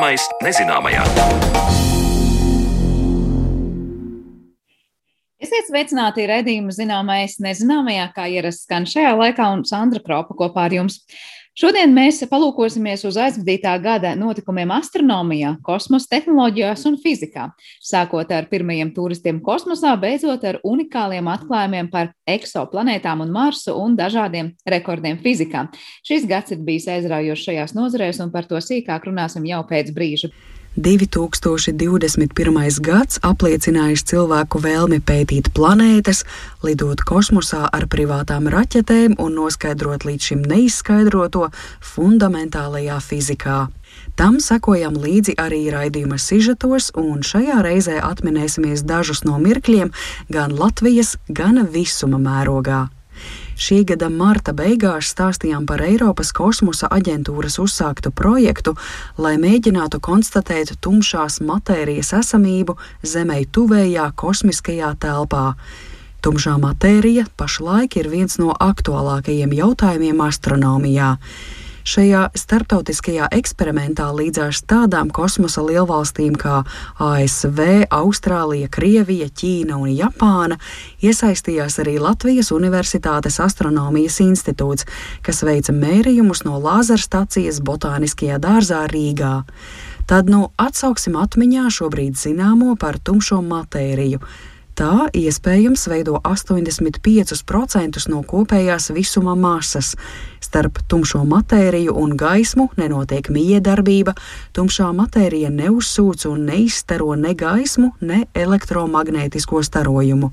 Zināmais nezināmajā. Esiet sveicināti redzējuma zināmais nezināmajā, kā ierasts skan šajā laikā, un Sandra Kropa kopā ar jums. Šodien mēs palūkosimies uz aizvadītā gada notikumiem astronomijā, kosmosa tehnoloģijās un fizikā. Sākot ar pirmajiem turistiem kosmosā, beidzot ar unikāliem atklājumiem par eksoplanētām un Marsu un dažādiem rekordiem fizikā. Šis gads ir bijis aizraujošs šajās nozarēs, un par to sīkāk runāsim jau pēc brīža. 2021. gads apliecinājis cilvēku vēlmi pētīt planētas, lidot kosmosā ar privātām raķetēm un noskaidrot līdz šim neizskaidroto fundamentālajā fizikā. Tam sekojam līdzi arī raidījuma sižetos, un šajā reizē atminēsimies dažus no mirkļiem gan Latvijas, gan visuma mērogā. Šī gada marta beigās stāstījām par Eiropas kosmosa aģentūras uzsāktu projektu, lai mēģinātu konstatēt tumšās matērijas esamību Zemei tuvējā kosmiskajā telpā. Tumšā matērija pašlaik ir viens no aktuālākajiem jautājumiem astronomijā. Šajā starptautiskajā eksperimentā līdzās tādām kosmosa lielvalstīm kā ASV, Austrālija, Krievija, Ķīna un Japāna iesaistījās arī Latvijas Universitātes astronomijas institūts, kas veica mērījumus no lāzerstacijas botāniskajā dārzā Rīgā. Tad nu atsauksim atmiņā šobrīd zināmo par tumšo matēriju Tā iespējams veido 85% no kopējās visuma masas. Starp tumšo matēriju un gaismu nenotiek miedarbība, tumšā matērija neuzsūc un neizstaro ne gaismu, ne elektromagnētisko starojumu.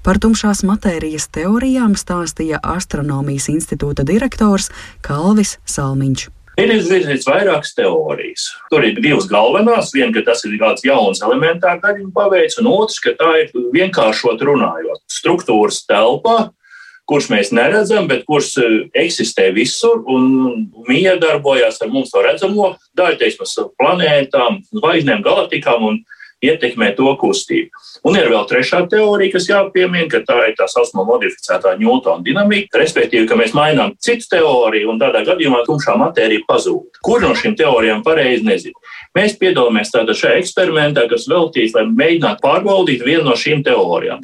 Par tumšās matērijas teorijām stāstīja Astronomijas institūta direktors Kalvis Salmiņš. Ir izvirzīts vairākas teorijas. Tur ir divas galvenās. Viena, ka tas ir kāds jauns elementārs daļiņu paveids, un otrs, ka tā ir vienkāršot runājot. Struktūras telpā, kurš mēs neredzam, bet kurš e, eksistē visur un miedarbojās ar mums to redzamo daļu, teiksim, planētām, zvaigznēm, galaktikām un ietekmē to kustību. Un ir vēl trešā teorija, kas jāpiemina, ka tā ir tā saucamā modificētā Newtona dinamika, respektīvi, ka mēs mainām citu teoriju un tādā gadījumā tumšā matērija pazūd. Kur no šīm teorijām pareizi nezinu. Mēs piedalāmies tādā šajā eksperimentā, kas veltīts, lai mēģinātu pārbaudīt vienu no šīm teorijām.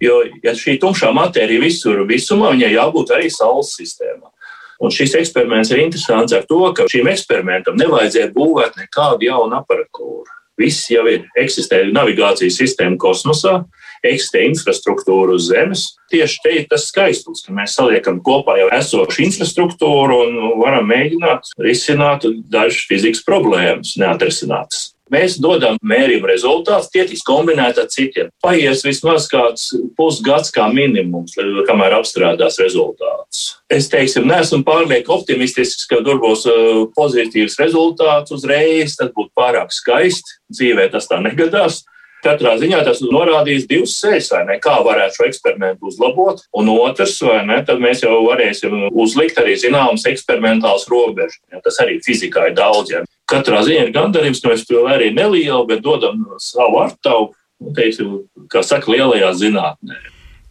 Jo, ja šī tumšā matērija visur visumā, viņai jābūt arī Saules sistēmā. Un šis eksperiments ir interesants ar to, ka šim eksperimentam nevajadzēja būvēt nekādu jaunu aparatūru. Viss jau ir. Eksistē navigācijas sistēma kosmosā, eksistē infrastruktūra uz Zemes. Tieši te ir tas skaistums, ka mēs saliekam kopā jau esošu infrastruktūru un varam mēģināt risināt dažas fizikas problēmas, neatrisinātas. Mēs dodam mērījumu rezultātus, tie tiks kombinēti ar citiem. Paies vismaz kāds pusgads kā minimums, kamēr apstrādās rezultātus. Es teiksim, neesmu pārlieku optimistisks, ka tur būs uh, pozitīvs rezultāts uzreiz. Tas būtu pārāk skaisti. Dzīvē tas tā negadās. Katrā ziņā tas norādīs divas ceļus, vai ne? Kā varētu šo eksperimentu uzlabot, un otrs, vai ne? Tad mēs jau varēsim uzlikt arī zināmas eksperimentālas robežas. Ja, tas arī fizikā ir daudz. Ja. Katrā ziņā ir gandarījums, ka mēs to arī nelielu, bet dodam savu artavu, nu, teiksim, kā saka, lielajā zinātnē.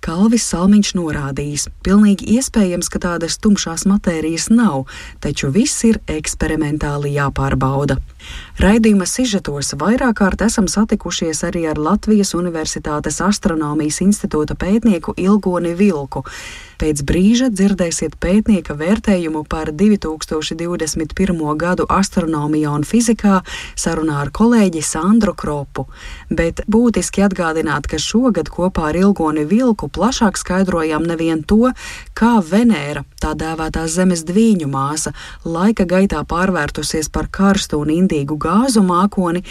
Kalvis Salmiņš norādījis, pilnīgi iespējams, ka tādas tumšās matērijas nav, taču viss ir eksperimentāli jāpārbauda. Raidījuma sižetos vairāk kārt esam satikušies arī ar Latvijas Universitātes astronomijas institūta pētnieku Ilgoni Vilku. Pēc brīža dzirdēsiet pētnieka vērtējumu par 2021. gadu astronomijā un fizikā sarunā ar kolēģi Sandru Kropu. Bet būtiski atgādināt, ka šogad kopā ar Ilgoni Vilku plašāk skaidrojām nevien to, kā Venēra, tā dēvētā Zemes dviņu māsa, laika gaitā pārvērtusies par karstu un indīgu gāzu mākoni,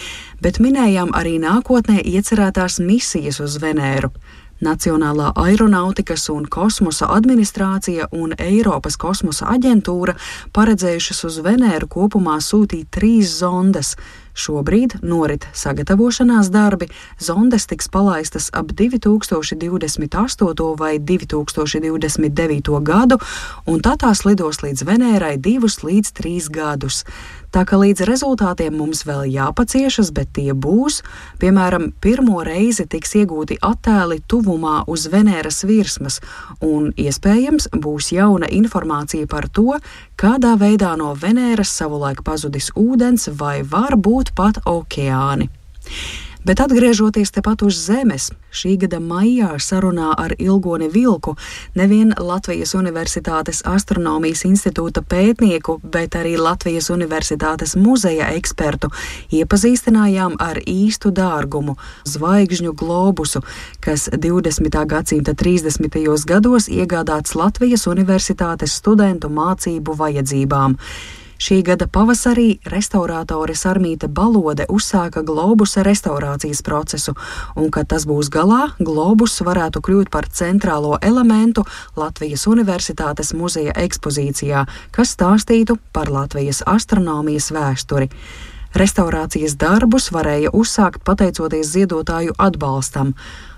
bet minējām arī nākotnē iecerētās misijas uz Venēru. Nacionālā aeronautikas un kosmosa administrācija un Eiropas kosmosa aģentūra paredzējušas uz Venēru kopumā sūtīt trīs zondes. Šobrīd norit sagatavošanās darbi, zondes tiks palaistas ap 2028. vai 2029. gadu, un tā tās lidos līdz Venērai divus līdz trīs gadus. Tā ka līdz rezultātiem mums vēl jāpaciešas, bet tie būs. Piemēram, pirmo reizi tiks iegūti attēli tuvumā uz Venēras virsmas, un iespējams būs jauna informācija par to, kādā veidā no Venēras savulaik pazudis ūdens vai var būt pat okeāni. Bet atgriežoties tepat uz Zemes, šī gada maijā sarunā ar Ilgoni Vilku nevien Latvijas Universitātes astronomijas institūta pētnieku, bet arī Latvijas Universitātes muzeja ekspertu iepazīstinājām ar īstu dārgumu - zvaigžņu globusu, kas 20. gadsimta 30. gados iegādāts Latvijas Universitātes studentu mācību vajadzībām. Šī gada pavasarī restaurātore Sarmīte Balode uzsāka globusa restaurācijas procesu, un, kad tas būs galā, globus varētu kļūt par centrālo elementu Latvijas Universitātes muzeja ekspozīcijā, kas stāstītu par Latvijas astronomijas vēsturi. Restaurācijas darbus varēja uzsākt pateicoties ziedotāju atbalstam.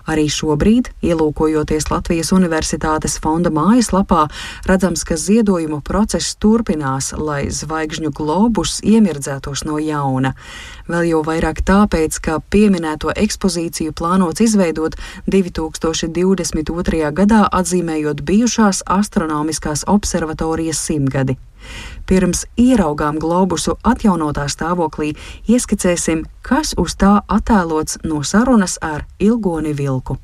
Arī šobrīd, ielūkojoties Latvijas Universitātes fonda mājaslapā, redzams, ka ziedojumu process turpinās, lai zvaigžņu globus iemirdzētos no jauna. Vēl jau vairāk tāpēc, ka pieminēto ekspozīciju plānots izveidot 2022. gadā atzīmējot bijušās astronomiskās observatorijas simtgadi. Pirms ieraugām globusu atjaunotā stāvoklī, ieskicēsim, kas uz tā attēlots no sarunas ar Ilgoni Vilku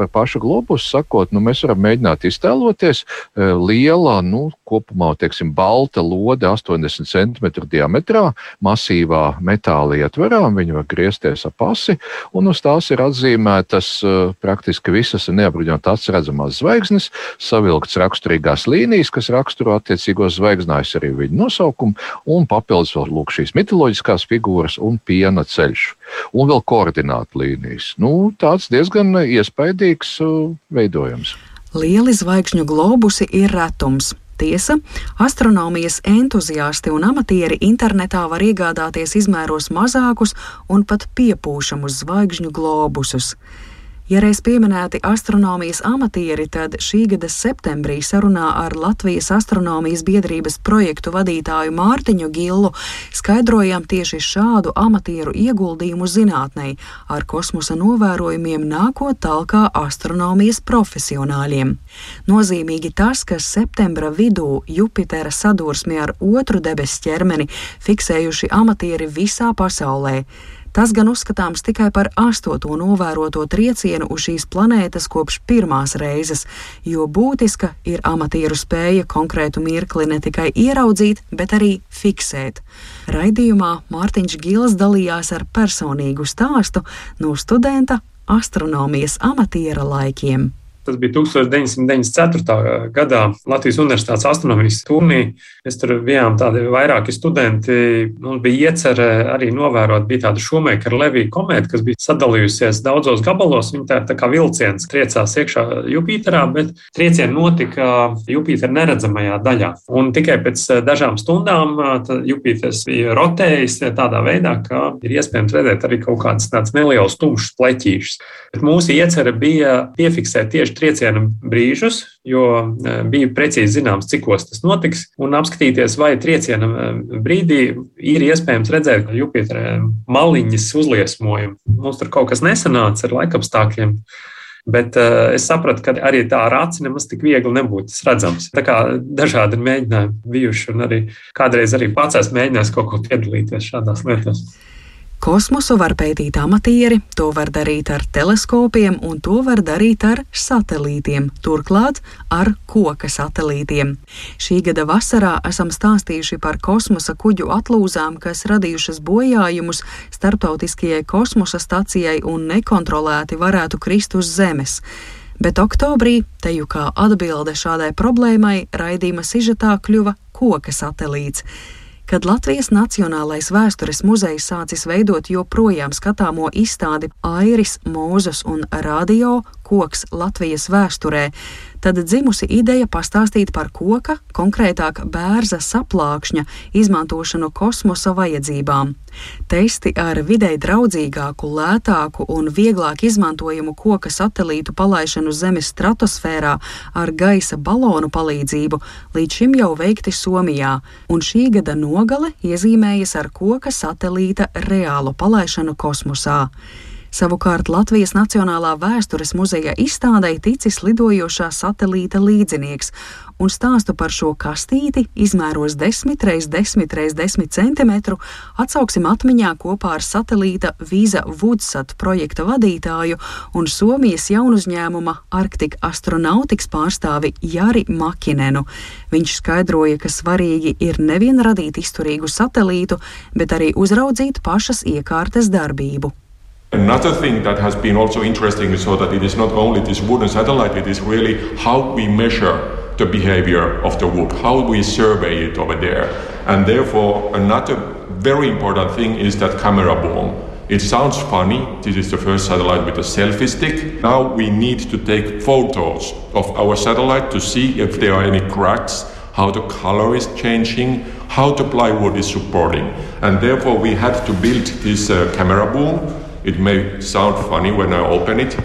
par pašu globusu sakot, nu, mēs varam mēģināt iztēloties e, liela, nu, kopumā, teiksim, balta lode 80 cm diametrā, masīvā metāla ietverā, viņa var griezties ap asi, un uz tās ir atzīmētas e, praktiski visas neapbruņot atsredzamās zvaigznes, savilkts raksturīgās līnijas, kas raksturo attiecīgos zvaigznājus arī viņu nosaukumu, un papildus vēl lūk šīs mitoloģiskās figūras un piena ceļš, un vēl koordinātu līnijas. Nu, tāds diezgan iespaidīgs milzīgs uh, veidojums. Lieli zvaigžņu globusi ir retums. Tiesa, astronomijas entuziasti un amatieri internetā var iegādāties izmēros mazākus un pat piepūšamus zvaigžņu globusus. Ja reiz pieminēti astronomijas amatieri, tad šī gada septembrī sarunā ar Latvijas astronomijas biedrības projektu vadītāju Mārtiņu Gillu skaidrojām tieši šādu amatieru ieguldījumu zinātnē, ar kosmosa novērojumiem nākot talkā astronomijas profesionāļiem. Nozīmīgi tas, ka septembra vidū Jupitera sadursmi ar otru debesu ķermeni fiksējuši amatieri visā pasaulē. Tas gan uzskatāms tikai par astoto novēroto triecienu uz šīs planētas kopš pirmās reizes, jo būtiska ir amatieru spēja konkrētu mirkli ne tikai ieraudzīt, bet arī fiksēt. Raidījumā Mārtiņš Gils dalījās ar personīgu stāstu no studenta astronomijas amatiera laikiem. Tas bija 1994. gadā Latvijas Universitātes astronomijas turnī. Mēs tur bijām tādi vairāki studenti. Mums bija iecerē arī novērot, bija tāda šomēkara Levija komēta, kas bija sadalījusies daudzos gabalos. Viņa tā, tā kā vilciens triecās iekšā Jupiterā, bet triecieni notika Jupitera neredzamajā daļā. Un tikai pēc dažām stundām Jupiters bija rotējis tādā veidā, ka ir iespējams redzēt arī kaut kādas nelielas tumšas pleķīšas. Bet mūsu iecerē bija piefiksēt tieši trieciena brīžus, jo e, bija precīzi zināms, cikos tas notiks, un apskatīties, vai trieciena e, brīdī ir iespējams redzēt Jupitera maliņas uzliesmojumu. Mums tur kaut kas nesanāca ar laikapstākļiem. Bet uh, es sapratu, ka arī tā ar aci nemaz tik viegli nebūtu redzams. Tā kā dažādi mēģinājumi bijuši, un arī kādreiz arī pats esmu mēģinājis kaut ko piedalīties šādās lietās. Kosmosu var pētīt amatieri, to var darīt ar teleskopiem un to var darīt ar satelītiem, turklāt ar koka satelītiem. Šī gada vasarā esam stāstījuši par kosmosa kuģu atlūzām, kas radījušas bojājumus starptautiskajai kosmosa stacijai un nekontrolēti varētu krist uz Zemes. Bet oktobrī, teju kā atbilde šādai problēmai, raidījuma sižetā kļuva koka satelīts. Kad Latvijas Nacionālais vēstures muzejs sācis veidot joprojām skatāmo izstādi Airis, Mūzus un Radio koks Latvijas vēsturē, tad dzimusi ideja pastāstīt par koka, konkrētāk bērza saplākšņa izmantošanu kosmosa vajadzībām. Testi ar videi draudzīgāku, lētāku un vieglāk izmantojamu koka satelītu palaišanu Zemes stratosfērā ar gaisa balonu palīdzību līdz šim jau veikti Somijā, un šī gada nogale iezīmējas ar koka satelīta reālu palaišanu kosmosā. Savukārt Latvijas Nacionālā vēstures muzeja izstādē ticis lidojošā satelīta līdzinieks, un stāstu par šo kastīti izmēros 10 x 10 x 10 cm atsauksim atmiņā kopā ar satelīta Vīza Woodsat projekta vadītāju un Somijas jaunuzņēmuma Arktika astronautikas pārstāvi Jari Makinenu. Viņš skaidroja, ka svarīgi ir nevien radīt izturīgu satelītu, bet arī uzraudzīt pašas iekārtas darbību. Another thing that has been also interesting is so that it is not only this wooden satellite, it is really how we measure the behavior of the wood, how we survey it over there. And therefore, another very important thing is that camera boom. It sounds funny. This is the first satellite with a selfie stick. Now we need to take photos of our satellite to see if there are any cracks, how the color is changing, how the plywood is supporting. And therefore, we had to build this uh, camera boom it may sound funny when I open it.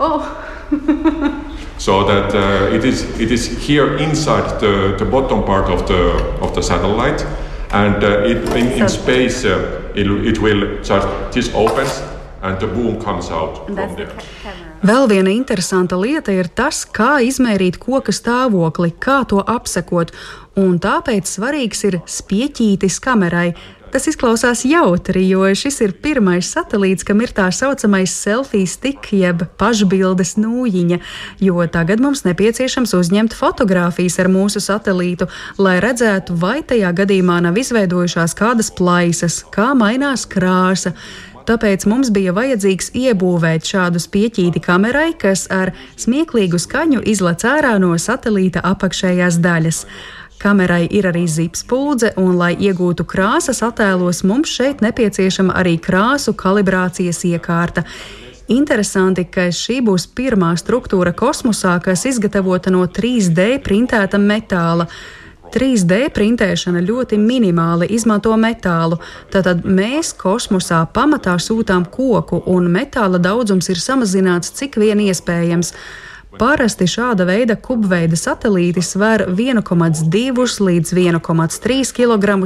Oh. so that uh, it is it is here inside the, the bottom part of the of the satellite, and uh, it, in, in space uh, it, it will just this opens and the boom comes out from there. Vēl viena interesanta lieta ir tas, kā izmērīt koka stāvokli, kā to apsekot, un tāpēc svarīgs ir spieķītis kamerai, Tas izklausās jautri, jo šis ir pirmais satelīts, kam ir tā saucamais selfie stick, jeb pašbildes nūjiņa, jo tagad mums nepieciešams uzņemt fotogrāfijas ar mūsu satelītu, lai redzētu, vai tajā gadījumā nav izveidojušās kādas plaisas, kā mainās krāsa. Tāpēc mums bija vajadzīgs iebūvēt šādu spieķīti kamerai, kas ar smieklīgu skaņu izlec ārā no satelīta apakšējās daļas. Kamerai ir arī zipspuldze, un, lai iegūtu krāsas attēlos, mums šeit nepieciešama arī krāsu kalibrācijas iekārta. Interesanti, ka šī būs pirmā struktūra kosmosā, kas izgatavota no 3D printēta metāla. 3D printēšana ļoti minimāli izmanto metālu. Tātad mēs kosmosā pamatā sūtām koku, un metāla daudzums ir samazināts cik vien iespējams. Parasti šāda veida kubveida satelīti sver 1,2 līdz 1,3 kg,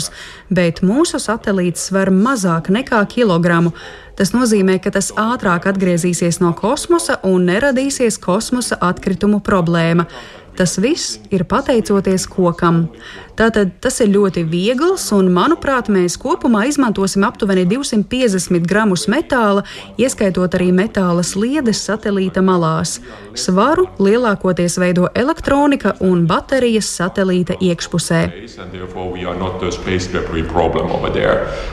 bet mūsu satelīts sver mazāk nekā kilogramu. Tas nozīmē, ka tas ātrāk atgriezīsies no kosmosa un neradīsies kosmosa atkritumu problēma. Tas viss ir pateicoties kokam. Tātad tas ir ļoti viegls, un, manuprāt, mēs kopumā izmantosim aptuveni 250 gramus metāla, ieskaitot arī metāla sliedes satelīta malās. Svaru lielākoties veido elektronika un baterijas satelīta iekšpusē.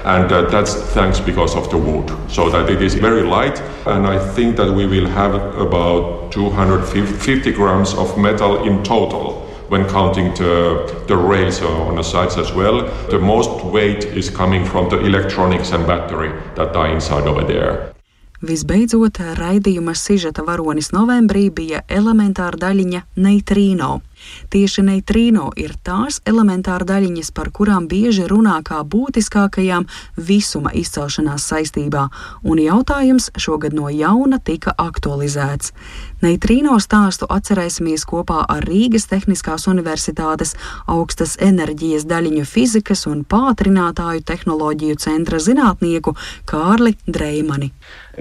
And uh, that's thanks because of the wood. So that it is very light, and I think that we will have about 250 grams of metal in total when counting the, the rails on the sides as well. The most weight is coming from the electronics and battery that are inside over there. Visbeidzot, raidījuma sižeta varonis novembrī bija elementāra daļiņa neitrīno. Tieši neitrīno ir tās elementāra daļiņas, par kurām bieži runā kā būtiskākajām visuma izcelšanās saistībā, un jautājums šogad no jauna tika aktualizēts. Neitrīno stāstu atcerēsimies kopā ar Rīgas Tehniskās Universitātes augstas enerģijas daļiņu fizikas un pātrinātāju tehnoloģiju centra zinātnieku Kārli Dreimani.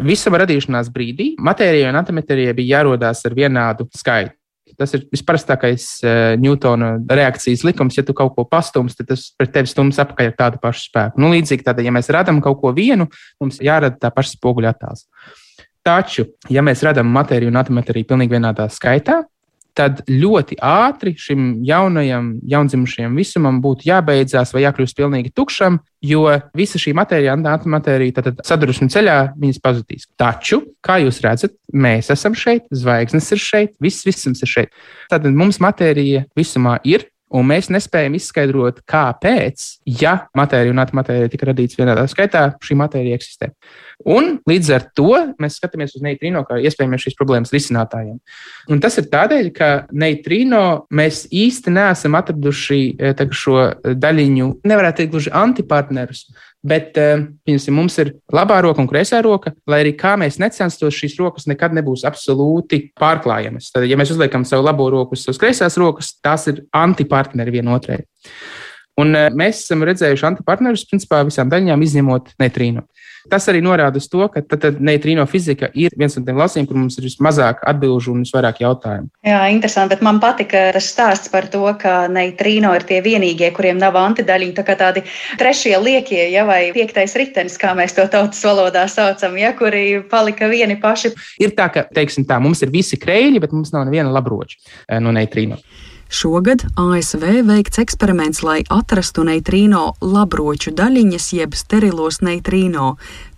Visuma radīšanās brīdī matērijai un antimatērijai bija jārodās ar vienādu skaitu. Tas ir visparastākais uh, Newtona reakcijas likums. Ja tu kaut ko pastums, tad tas pret tevi stums apakaļ ar tādu pašu spēku. Nu, līdzīgi tādā, ja mēs radām kaut ko vienu, mums jārada tā paša spoguļa attēls. Taču, ja mēs radām matēriju un antimatēriju pilnīgi vienādā skaitā, tad ļoti ātri šim jaunajam, jaundzimušajam visumam būtu jābeidzās vai jākļūst pilnīgi tukšam, jo visa šī matērija, antimatērija, tad sadursmes ceļā viņas pazudīs. Taču, kā jūs redzat, mēs esam šeit, zvaigznes ir šeit, viss visums ir šeit. Tad mums matērija visumā ir. Un mēs nespējam izskaidrot, kāpēc, ja matērija un antimatērija tika radīts vienādā skaitā, šī matērija eksistē. Un līdz ar to mēs skatāmies uz neitrīno kā iespējamiem šīs problēmas risinātājiem. Un tas ir tādēļ, ka neitrīno mēs īsti neesam atraduši eh, šo daļiņu, nevarētu teikt, gluži antipartnerus, Bet piemēram, mums ir labā roka un kreisā roka, lai arī kā mēs necenstos, šīs rokas nekad nebūs absolūti pārklājamas. Tad, ja mēs uzliekam savu labo roku uz savas kreisās rokas, tās ir antipartneri vienotrai. Un mēs esam redzējuši antipartnerus principā visām daļām, izņemot neitrīnu. Tas arī norāda uz to, ka tad, tad neitrīno fizika ir viens no tiem lasījumiem, kur mums ir vismazāk atbildžu un visvairāk jautājumu. Jā, interesanti, bet man patika tas stāsts par to, ka neitrīno ir tie vienīgie, kuriem nav antidaļiņu, tā kā tādi trešie liekie, ja, vai piektais ritenis, kā mēs to tautas valodā saucam, ja, kuri palika vieni paši. Ir tā, ka, teiksim tā, mums ir visi kreļi, bet mums nav neviena labroča eh, no neitrīno. Šogad ASV veikts eksperiments, lai atrastu neitrīno labroču daļiņas, jeb sterilos neitrīno.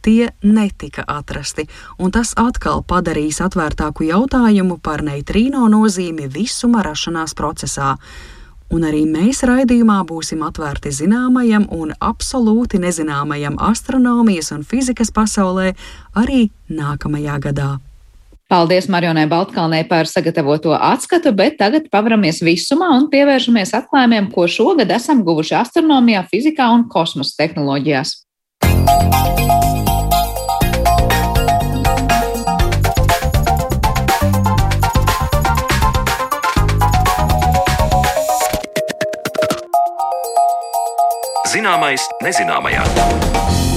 Tie netika atrasti, un tas atkal padarīs atvērtāku jautājumu par neitrīno nozīmi visuma rašanās procesā. Un arī mēs raidījumā būsim atvērti zināmajam un absolūti nezināmajam astronomijas un fizikas pasaulē arī nākamajā gadā. Paldies Marionai Baltkalnei par sagatavoto atskatu, bet tagad pavaramies visumā un pievēršamies atklājumiem, ko šogad esam guvuši astronomijā, fizikā un kosmosa tehnoloģijās. Zināmais nezināmajā.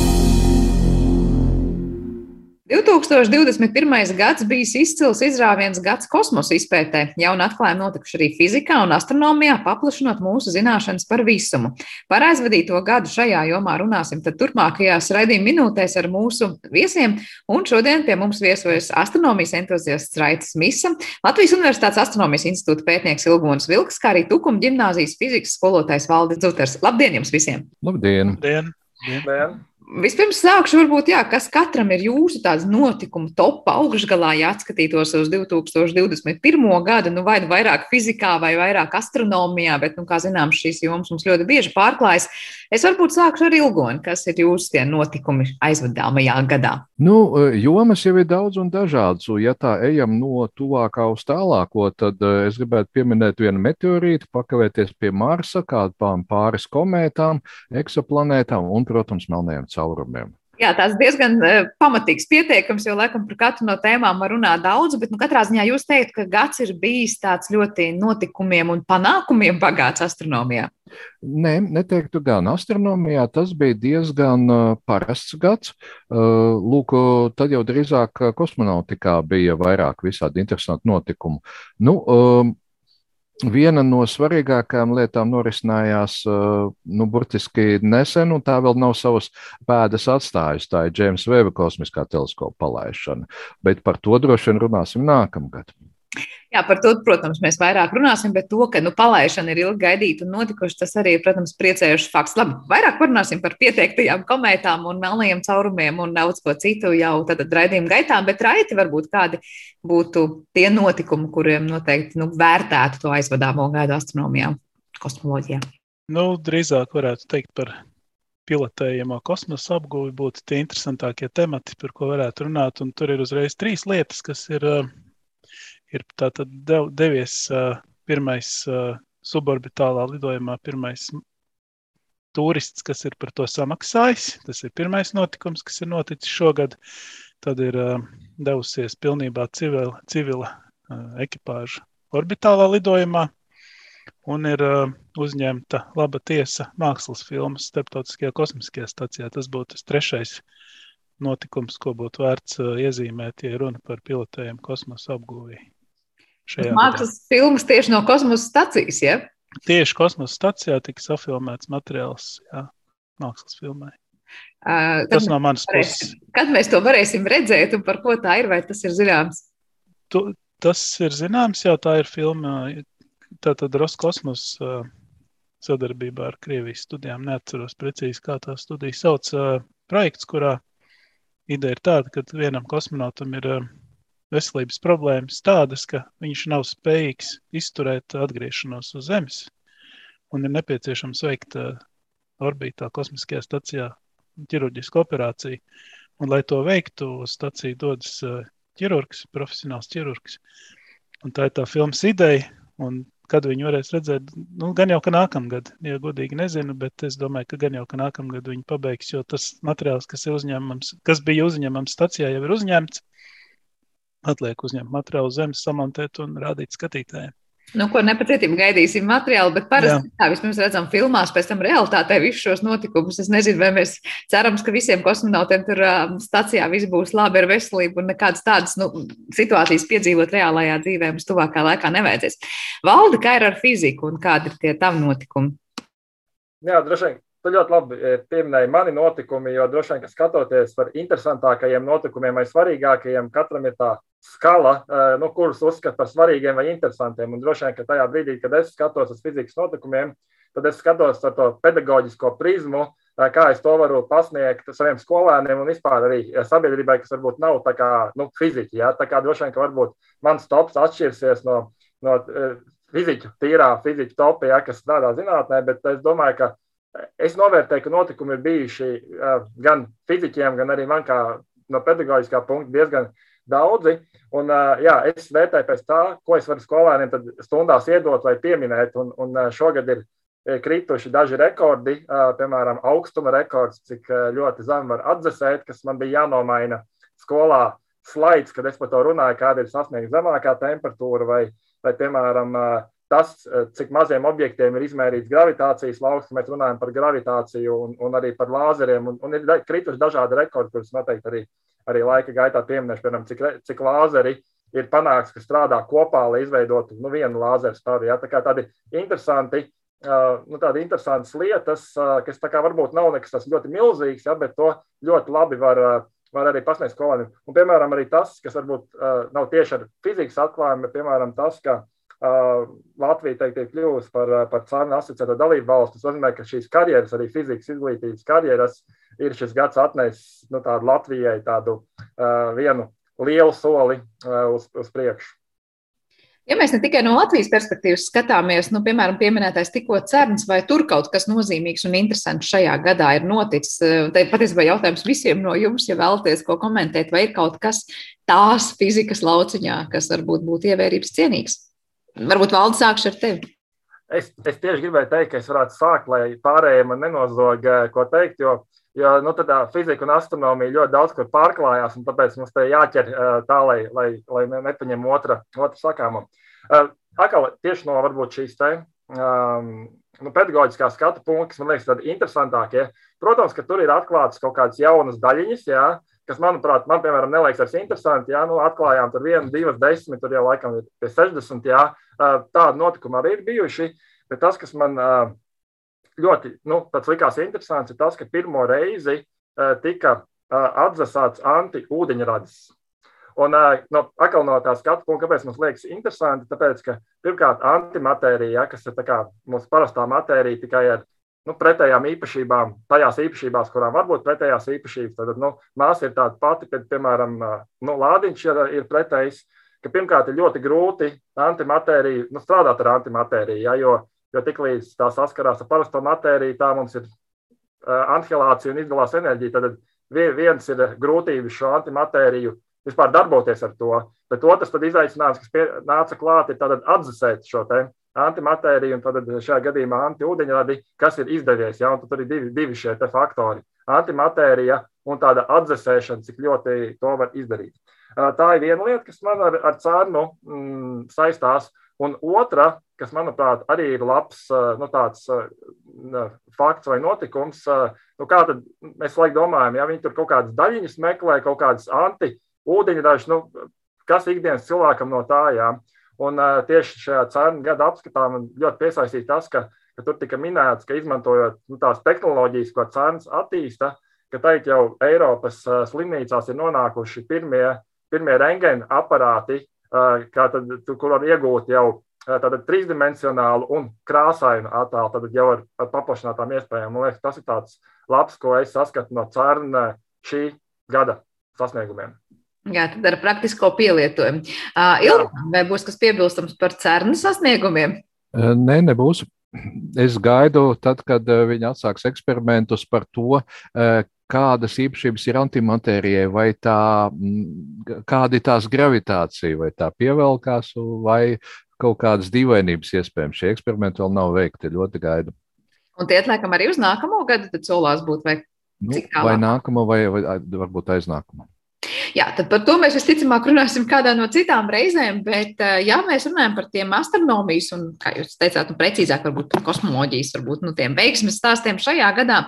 2021. gads bijis izcils izrāviens gads kosmosa izpētē. Jauni atklājumi notikuši arī fizikā un astronomijā, paplašinot mūsu zināšanas par visumu. Par aizvadīto gadu šajā jomā runāsim tad turpmākajās raidījuma minūtēs ar mūsu viesiem. Un šodien pie mums viesojas astronomijas entuziasts Raitas Misa, Latvijas Universitātes astronomijas institūta pētnieks Ilgons Vilks, kā arī Tukuma ģimnāzijas fizikas skolotājs Valdis Dzuters. Labdien jums visiem! Labdien! Labdien. Labdien. Vispirms sākšu, varbūt, jā, kas katram ir jūsu tāds notikuma topa augšgalā, ja atskatītos uz 2021. gadu, nu vai nu vairāk fizikā vai vairāk astronomijā, bet, nu, kā zināms, šīs jomas mums ļoti bieži pārklājas. Es varbūt sākšu ar Ilgoni, kas ir jūsu tie notikumi aizvadāmajā gadā. Nu, jomas jau ir daudz un dažādas, un ja tā ejam no tuvākā uz tālāko, tad eh, es gribētu pieminēt vienu meteorītu, pakavēties pie Marsa, kādām pāris komētām, eksoplanētām un, protams, melnējiem caurumiem caurumiem. Jā, tas diezgan uh, pamatīgs pieteikums, jo laikam par katru no tēmām var runāt daudz, bet nu, katrā ziņā jūs teikt, ka gads ir bijis tāds ļoti notikumiem un panākumiem bagāts astronomijā. Nē, neteiktu gan astronomijā. Tas bija diezgan uh, parasts gads. Uh, lūk, tad jau drīzāk kosmonautikā bija vairāk visādi interesanti notikumi. Nu, uh, Viena no svarīgākajām lietām norisinājās uh, nu, burtiski nesen, un tā vēl nav savas pēdas atstājusi. Tā ir Džeimsa Veba kosmiskā teleskopa palaišana. Bet par to droši vien runāsim nākamgad. Jā, par to, protams, mēs vairāk runāsim, bet to, ka nu, palaišana ir ilgi gaidīta un notikuši, tas arī, protams, priecējuši fakts. Labi, vairāk parunāsim par pieteiktajām komētām un melnajiem caurumiem un daudz ko citu jau tad raidījuma gaitā, bet raiti varbūt kādi būtu tie notikumi, kuriem noteikti nu, vērtētu to aizvadāmo gadu astronomijā, kosmoloģijā. Nu, drīzāk varētu teikt par pilotējamo kosmosa apgūvi būtu tie interesantākie temati, par ko varētu runāt. Un tur ir uzreiz trīs lietas, kas ir ir dev, devies uh, pirmais uh, suborbitālā lidojumā, pirmais turists, kas ir par to samaksājis. Tas ir pirmais notikums, kas ir noticis šogad. Tad ir uh, devusies pilnībā civila, civila uh, ekipāža orbitālā lidojumā. Un ir uh, uzņemta laba tiesa mākslas filmas starptautiskajā kosmiskajā stacijā. Tas būtu tas trešais notikums, ko būtu vērts uh, iezīmēt, ja runa par pilotējumu kosmosa apgūvēju. Mākslas filmas tieši no kosmosa stācijas. Ja? Tieši kosmosa stācijā tika safilmēts materiāls jā, mākslas filmai. Uh, tas no manas puses. Kad mēs to varēsim redzēt un par ko tā ir, vai tas ir zināms? Tu, tas ir zināms, jau tā ir filma. Tātad Roskosmos uh, sadarbībā ar Krievijas studijām. Neatceros precīzi, kā tā studija sauc. Uh, projekts, kurā ideja ir tāda, ka vienam kosmonautam ir uh, veselības problēmas tādas, ka viņš nav spējīgs izturēt atgriešanos uz Zemes. un ir nepieciešams veikt orbītā, kosmiskajā stacijā ķirurģisku operāciju. Un, lai to veiktu, uz staciju dodas ķirurgs, profesionāls ķirurgs. Un tā ir tā filmas ideja. Un kad viņi varēs redzēt, nu, gan jau ka nākamgad, ja godīgi nezinu, bet es domāju, ka gan jau ka nākamgad viņi pabeigs, jo tas materiāls, kas uzņemams, kas bija uzņemams stacijā, jau ir uzņemts. Atliek uzņemt materiālu zemes, samontēt un rādīt skatītājiem. Nu, ko nepacietīgi gaidīsim materiālu, bet parasti Jā. tā vismaz redzam filmās, pēc tam realitātē visus šos notikumus. Es nezinu, vai mēs cerams, ka visiem kosmonautiem tur um, stacijā viss būs labi ar veselību un nekādas tādas nu, situācijas piedzīvot reālajā dzīvē mums tuvākā laikā nevajadzēs. Valde, kā ir ar fiziku un kādi ir tie tam notikumi? Jā, droši vien. Tu ļoti labi eh, pieminēji mani notikumi, jo droši vien, ka skatoties par interesantākajiem notikumiem vai svarīgākajiem, katram ir tā skala, eh, nu, kurus uzskata par svarīgiem vai interesantiem. Un droši vien, ka tajā brīdī, kad es skatos uz fizikas notikumiem, tad es skatos ar to pedagoģisko prizmu, eh, kā es to varu pasniegt saviem skolēniem un vispār arī sabiedrībai, kas varbūt nav tā kā nu, fiziķi. Ja? Tā kā droši vien, ka varbūt mans tops atšķirsies no, no fiziķu, tīrā fiziķu topa, ja, kas strādā zinātnē, bet es domāju, ka es novērtēju, ka notikumi ir bijuši gan fiziķiem, gan arī man kā no pedagoģiskā punkta diezgan daudzi. Un, jā, es vērtēju pēc tā, ko es varu skolēniem stundās iedot vai pieminēt. Un, un šogad ir krituši daži rekordi, piemēram, augstuma rekords, cik ļoti zem var atdzesēt, kas man bija jānomaina skolā slaids, kad es par to runāju, kāda ir sasniegta zemākā temperatūra, vai, vai piemēram, tas, cik maziem objektiem ir izmērīts gravitācijas lauks, mēs runājam par gravitāciju un, un arī par lāzeriem, un, un ir krituši dažādi rekordi, kurus noteikti arī arī laika gaitā pieminēšu, piemēram, cik, cik lāzeri ir panāks, ka strādā kopā, lai izveidotu nu, vienu lāzeru stāvu. Ja? Tā kā tādi interesanti. Uh, nu, tādas interesantas lietas, uh, kas varbūt nav nekas tas ļoti milzīgs, ja, bet to ļoti labi var, uh, var arī pasniegt skolēniem. Un, piemēram, arī tas, kas varbūt uh, nav tieši ar fizikas atklājumu, bet piemēram tas, ka Latvija teikt, ir kļuvusi par, par CERN asociēto dalību valsti. Tas nozīmē, ka šīs karjeras, arī fizikas izglītības karjeras, ir šis gads atnesis nu, tādu Latvijai tādu uh, vienu lielu soli uh, uz, uz priekšu. Ja mēs ne tikai no Latvijas perspektīvas skatāmies, nu, piemēram, pieminētais tikko cerns, vai tur kaut kas nozīmīgs un interesants šajā gadā ir noticis, tad patiesībā jautājums visiem no jums, ja vēlaties ko komentēt, vai ir kaut kas tās fizikas lauciņā, kas varbūt būtu ievērības cienīgs. Varbūt valdes sākšu ar tevi. Es, es tieši gribēju teikt, ka es varētu sākt, lai pārējiem man nenozog, ko teikt, jo Jo nu, tā fizika un astronomija ļoti daudz kur pārklājās, un tāpēc mums te jāķer tā, lai, lai, lai nepaņem otra, otra sakāmu. Atkal tieši no varbūt šīs te. Um, nu, pedagoģiskā skatu punkta, kas man liekas tādi interesantākie. Protams, ka tur ir atklātas kaut kādas jaunas daļiņas, jā, kas, manuprāt, man, piemēram, neliekas vairs interesanti. Jā, nu, atklājām tur vienu, divas, desmit, tur jau laikam ir pie 60. Jā, tādi notikumi arī ir bijuši. Bet tas, kas man uh, ļoti nu, likās interesants, ir tas, ka pirmo reizi uh, tika uh, atdzesāts anti-ūdeņradis. Un uh, no, atkal no tā skatu punkta, kāpēc mums liekas interesanti, tāpēc, ka pirmkārt antimatērija, ja, kas ir mūsu parastā matērija, tikai ar nu, pretējām īpašībām, tajās īpašībās, kurām var būt pretējās īpašības. Tad nu, māsa ir tāda pati, kad, piemēram, nu, lādiņš ir, ir pretējs, ka pirmkārt ir ļoti grūti antimatēriju, nu, strādāt ar antimatēriju, ja, jo Jo tiklīdz tā saskarās ar parasto matēriju, tā mums ir anihilācija un izdalās enerģija. Tad viens ir grūtības šo antimatēriju vispār darboties ar to. Bet otrs izaicinājums, kas pie, nāca klāt, ir atdzesēt šo antimatēriju un tad šajā gadījumā antiūdeņradi, kas ir izdevies. Ja? Tur ir divi, divi šie faktori - antimatērija un tāda atdzesēšana, cik ļoti to var izdarīt. Tā ir viena lieta, kas man ar, ar cārnu mm, saistās. Un otra, kas, manuprāt, arī ir labs nu, tāds, fakts vai notikums, nu, kā tad mēs laik domājam, ja viņi tur kaut kādas daļiņas meklē, kaut kādas anti-ūdeņražas, nu, kas ikdienas cilvēkam no tā, jā. Un tieši šajā cenu gada apskatā man ļoti piesaistīja tas, ka, ka tur tika minēts, ka izmantojot nu, tās tehnoloģijas, ko cenas attīsta, ka teikt jau Eiropas slimnīcās ir nonākuši pirmie, pirmie rengēna aparāti, kā tad, kur var iegūt jau tātad trīsdimensionālu un krāsainu attēlu, tad jau ar, ar paplašinātām iespējām. Man liekas, tas ir tāds labs, ko es saskatu no CERN šī gada sasniegumiem. Jā, tad ar praktisko pielietojumu. Uh, Ilga, vai būs kas piebilstams par CERN sasniegumiem? Nē, nebūs. es gaidu, tad, kad viņi atsāks eksperimentus par to, kādas īpašības ir antimatērijai, vai tā, kāda ir tās gravitācija, vai tā pievelkās, vai kaut kādas dīvainības iespējams. Šie eksperimenti vēl nav veikti, ļoti gaidu. Un tie atliekam arī uz nākamo gadu, tad solās būt vai nu, vai nākamo, vai, vai varbūt aiznākamo. Jā, tad par to mēs visticamāk runāsim kādā no citām reizēm. Bet, ja mēs runājam par tiem astronomijas un, kā jūs teicāt, nu, precīzāk, varbūt kosmoloģijas, varbūt nu, tiem veiksmes stāstiem šajā gadā,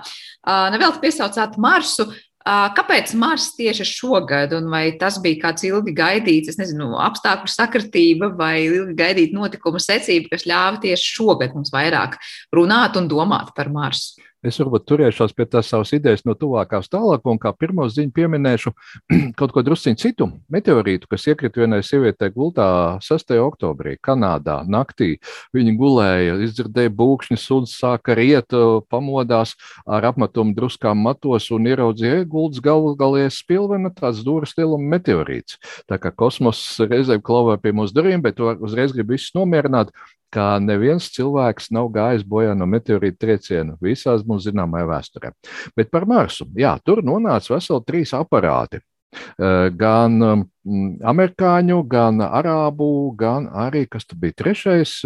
nevēl piesaucāt Marsu. Kāpēc Mars tieši šogad, un vai tas bija kāds ilgi gaidīts, es nezinu, apstākļu sakritība vai ilgi gaidīta notikuma secība, kas ļāva tieši šogad mums vairāk runāt un domāt par Marsu? Es varbūt turēšos pie tās savas idejas no tuvākās tālāk, un kā pirmo ziņu pieminēšu kaut ko drusciņu citu meteorītu, kas iekrita vienai sievietei gultā 6. oktobrī, Kanādā. Naktī viņa gulēja, izdzirdēja būkšņi, suns sāka riet, pamodās ar apmetumu druskām matos un ieraudzīja gultas galvas galies spilvena tāds dūras lieluma meteorīts. Tā kā kosmos reizēm klavē pie mūsu durvīm, bet uzreiz grib visus nomierināt ka neviens cilvēks nav gājis bojā no meteorīta trieciena visās mums zināmajā vēsturē. Bet par Marsu, jā, tur nonāca veseli trīs aparāti. Gan mm, amerikāņu, gan arābu, gan arī, kas tur bija trešais?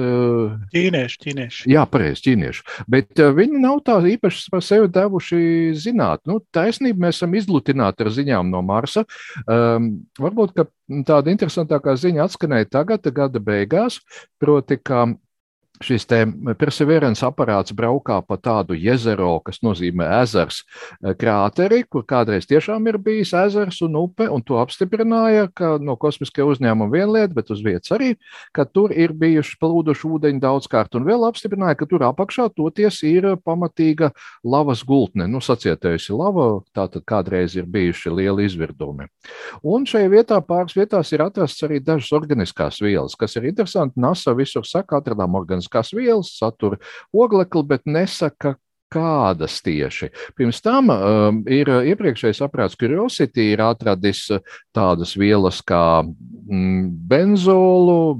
Ķīniešu, ķīniešu. Jā, pareizi, ķīniešu. Bet viņi nav tā īpaši par sevi devuši zināt. Nu, taisnība, mēs esam izlutināti ar ziņām no Marsa. Um, varbūt tāda interesantākā ziņa atskanēja tagad, gada beigās, proti, ka šis perseverance aparāts braukā pa tādu jezero, kas nozīmē ezers eh, krāteri, kur kādreiz tiešām ir bijis ezers un upe, un to apstiprināja, ka no kosmiskie uzņēmumi viena lieta, bet uz vietas arī, ka tur ir bijuši plūduši ūdeņi daudzkārt, un vēl apstiprināja, ka tur apakšā toties ir pamatīga lavas gultne, nu sacietējusi lava, tātad kādreiz ir bijuši lieli izvirdumi. Un šajā vietā pāris vietās ir atrasts arī dažas organiskās vielas, kas ir interesanti. NASA visur saka, atradām organiskās organiskās vielas, satura oglekli, bet nesaka, kādas tieši. Pirms tam um, ir iepriekšējais aprāts Curiosity ir atradis tādas vielas kā mm, benzolu,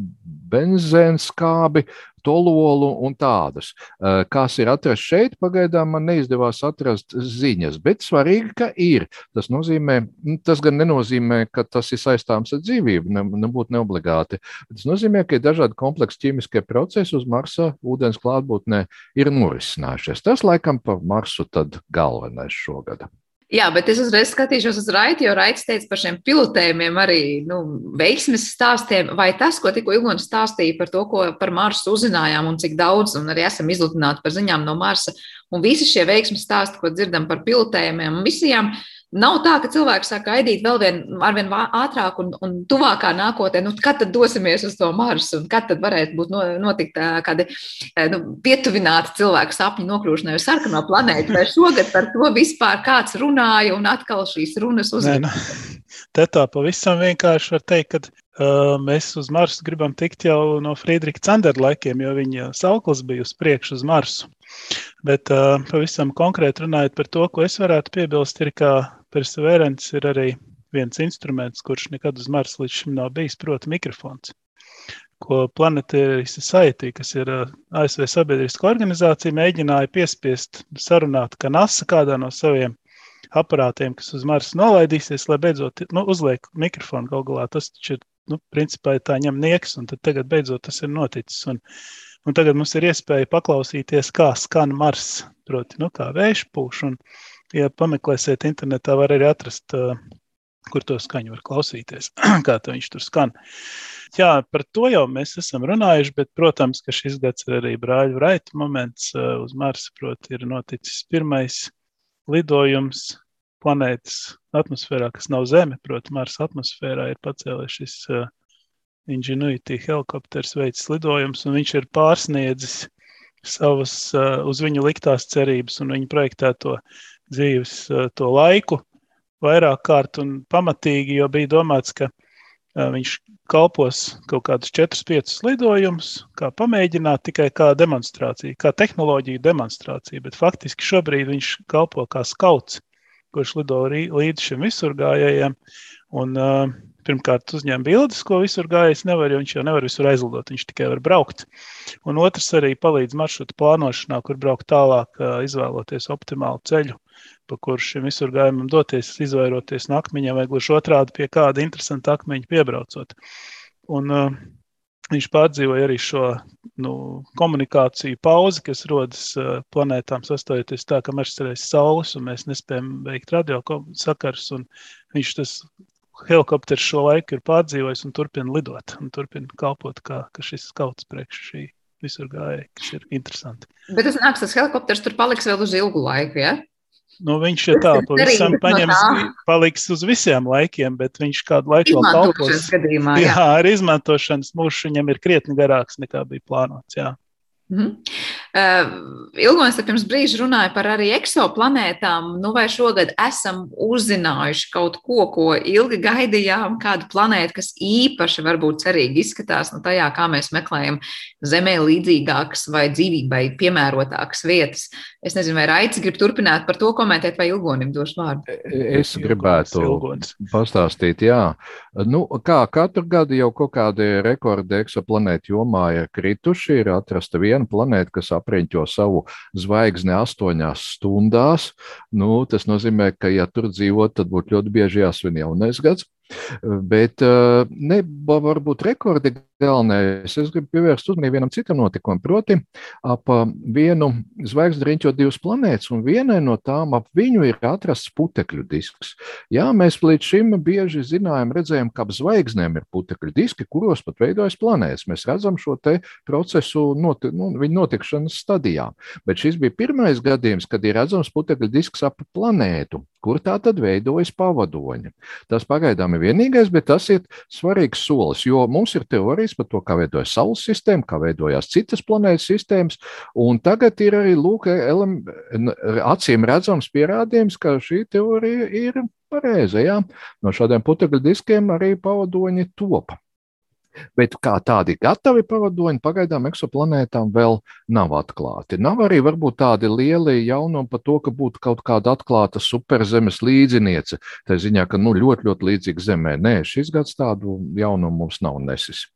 benzēnskābi, tololu un tādas. Eh, kas ir atrasts šeit, pagaidām man neizdevās atrast ziņas, bet svarīgi, ka ir. Tas, nozīmē, nu, tas gan nenozīmē, ka tas ir saistāms ar dzīvību, ne, nebūtu neobligāti. Tas nozīmē, ka ir dažādi kompleksi ķīmiskie procesi uz Marsa ūdens klātbūtnē ir norisinājušies. Tas laikam par Marsu tad galvenais šogad. Jā, bet es uzreiz skatīšos uz Raiti, jo Raits teica par šiem pilotējumiem, arī nu, veiksmes stāstiem. Vai tas, ko tikko Ilgons stāstīja par to, ko par Marsu uzzinājām un cik daudz, un arī esam izlutināti par ziņām no Marsa, un visi šie veiksmes stāsti, ko dzirdam par pilotējumiem un misijām, uh, Nav tā, ka cilvēki sāk gaidīt vēl vien, vien ātrāk un, un tuvākā nākotnē, nu, kad tad dosimies uz to Marsu un kad tad varētu būt notikt kādi nu, pietuvināti cilvēku sapņu nokļūšanai uz sarkano planētu. Vai šogad par to vispār kāds runāja un atkal šīs runas uzmanīja? Nu, te tā pavisam vienkārši var teikt, ka uh, mēs uz Marsu gribam tikt jau no Friedrika Candera laikiem, jo viņa sauklis bija uz priekšu uz Marsu. Bet uh, pavisam konkrēti runājot par to, ko es varētu piebilst, ir, ka Perseverance ir arī viens instruments, kurš nekad uz Marsa līdz šim nav bijis, proti, mikrofons. Ko Planetary Society, kas ir ASV sabiedriska organizācija, mēģināja piespiest sarunāt, ka NASA kādā no saviem aparātiem, kas uz Marsa nolaidīsies, lai beidzot nu, uzliek mikrofonu galu galā. Tas ir, nu, principā, tā ņem nieks, un tagad beidzot tas ir noticis. Un, un tagad mums ir iespēja paklausīties, kā skan Mars, proti, nu, kā vējš pūš. Un, ja pameklēsiet internetā, var arī atrast, kur to skaņu var klausīties, kā viņš tur skan. Jā, par to jau mēs esam runājuši, bet, protams, ka šis gads ir arī brāļu raita moments. Uz Marsa, proti, ir noticis pirmais lidojums planētas atmosfērā, kas nav Zeme, proti, Marsa atmosfērā ir pacēlies šis uh, Ingenuity helikopters veids lidojums, un viņš ir pārsniedzis savas uz viņu liktās cerības un viņa projektēto dzīves eh, to laiku vairāk kārt un pamatīgi, jo bija domāts, ka eh, viņš kalpos kaut kādus 4-5 lidojumus, kā pamēģināt, tikai kā demonstrācija, kā tehnoloģija demonstrācija. Bet faktiski šobrīd viņš kalpo kā skauts, kurš lido līdz šim visurgājējiem. Un, uh, pirmkārt uzņem bildes, ko visur gājējis nevar, jo viņš jau nevar visur aizlidot, viņš tikai var braukt. Un otrs arī palīdz maršrutu plānošanā, kur braukt tālāk, izvēloties optimālu ceļu, pa kuru šim visur gājumam doties, izvairoties no akmeņiem vai gluži otrādi pie kāda interesanta akmeņa piebraucot. Un, uh, Viņš pārdzīvoja arī šo nu, komunikāciju pauzi, kas rodas uh, planētām, sastojoties tā, ka mēs esam saules un mēs nespējam veikt radio sakarus. Viņš tas helikopters šo laiku ir pārdzīvojis un turpina lidot un turpina kalpot kā šis skauts priekš šī visur gāja, kas ir interesanti. Bet tas nāks, tas helikopters tur paliks vēl uz ilgu laiku, ja? Nu, viņš ir tā, pavisam paņems, paliks uz visiem laikiem, bet viņš kādu laiku vēl kalpos. Gadījumā, jā. jā, ar izmantošanas mūžu viņam ir krietni garāks nekā bija plānots, jā. Mm -hmm. uh, Ilgons pirms brīža runāja par arī eksoplanētām. Nu, vai šogad esam uzzinājuši kaut ko, ko ilgi gaidījām, kādu planētu, kas īpaši varbūt cerīgi izskatās no tajā, kā mēs meklējam Zemē līdzīgākas vai dzīvībai piemērotākas vietas. Es nezinu, vai Raicis grib turpināt par to komentēt, vai Ilgonim došu vārdu. Es gribētu Ilgons. pastāstīt, jā. Nu, kā katru gadu jau kaut kādi rekordi eksoplanētu jomā ir krituši, ir atrasta viena viena planēta, kas apriņķo savu zvaigzni astoņās stundās. Nu, tas nozīmē, ka, ja tur dzīvot, tad būtu ļoti bieži jāsvin jaunais gads. Bet eh, ne varbūt rekordi galvenais. Es gribu pievērst uzmanību vienam citam notikumam. Proti, ap eh, vienu zvaigzni riņķo divas planētas, un vienai no tām ap viņu ir atrasts putekļu disks. Jā, mēs līdz šim bieži zinājām, redzējām, ka ap zvaigznēm ir putekļu diski, kuros pat veidojas planētas. Mēs redzam šo procesu noti, nu, notikšanas stadijā. Bet šis bija pirmais gadījums, kad ir redzams putekļu disks ap planētu, kur tā tad veidojas pavadoņi. Tas pagaidām ir vienīgais, bet tas ir svarīgs solis, jo mums ir teorijas par to, kā veidojas Saules sistēma, kā veidojās citas planētas sistēmas, un tagad ir arī lūk, acīm redzams pierādījums, ka šī teorija ir pareiza. Ja? No šādiem putekļu diskiem arī pavadoņi topa. Bet kā tādi gatavi pavadoņi pagaidām eksoplanētām vēl nav atklāti. Nav arī varbūt tādi lieli jaunumi par to, ka būtu kaut kāda atklāta superzemes līdziniece. Tā ziņā, ka nu, ļoti, ļoti līdzīga Zemē. Nē, šis gads tādu jaunumu mums nav nesis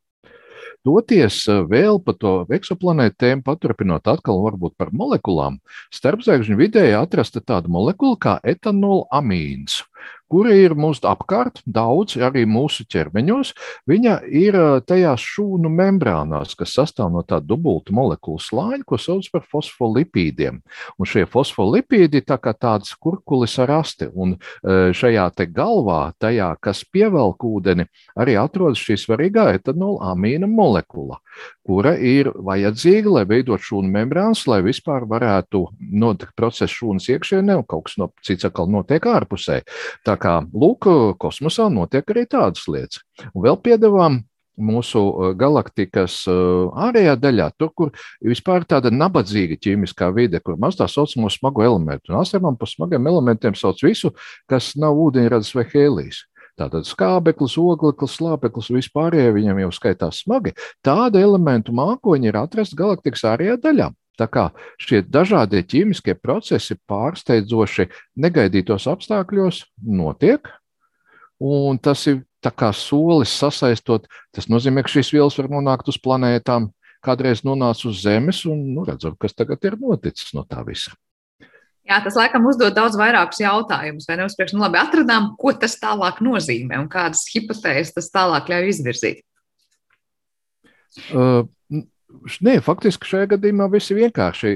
doties eh, vēl pa to eksoplanētu tēmu, paturpinot atkal varbūt par molekulām. Starpzvaigžņu vidē atrasta tāda molekula kā etanola kura ir mūsu apkārt, daudz arī mūsu ķermeņos. Viņa ir tajās šūnu membrānās, kas sastāv no tāda dubulta molekulu slāņa, ko sauc par fosfolipīdiem. Un šie fosfolipīdi tā kā tāds kurkulis ar asti, un šajā te galvā, tajā, kas pievelk ūdeni, arī atrodas šī svarīgā etanola amīna molekula, kura ir vajadzīga, lai veidot šūnu membrānas, lai vispār varētu notikt process šūnas iekšienē, un kaut kas no cits atkal notiek ārpusē. Tā kā lūk, kosmosā notiek arī tādas lietas. Un vēl piedāvām mūsu uh, galaktikas uh, ārējā daļā, tur, kur vispār ir tāda nabadzīga ķīmiskā vide, kur maz tā saucamo smagu elementu. Un astronām par smagiem elementiem sauc visu, kas nav ūdeņrads vai hēlijs. Tātad skābeklis, ogleklis, slāpeklis, vispārējie viņam jau skaitās smagi. Tāda elementu mākoņi ir atrasta galaktikas ārējā daļā. Tā kā šie dažādie ķīmiskie procesi pārsteidzoši negaidītos apstākļos notiek, un tas ir solis sasaistot. Tas nozīmē, ka šīs vielas var nonākt uz planētām, kādreiz nonāca uz Zemes, un nu, redzam, kas tagad ir noticis no tā visa. Jā, tas laikam uzdod daudz vairākus jautājumus. Vai neuzspriekš, nu labi, atradām, ko tas tālāk nozīmē un kādas hipotēzes tas tālāk ļauj izvirzīt? Uh, Nē, faktiski šajā gadījumā viss ir vienkārši.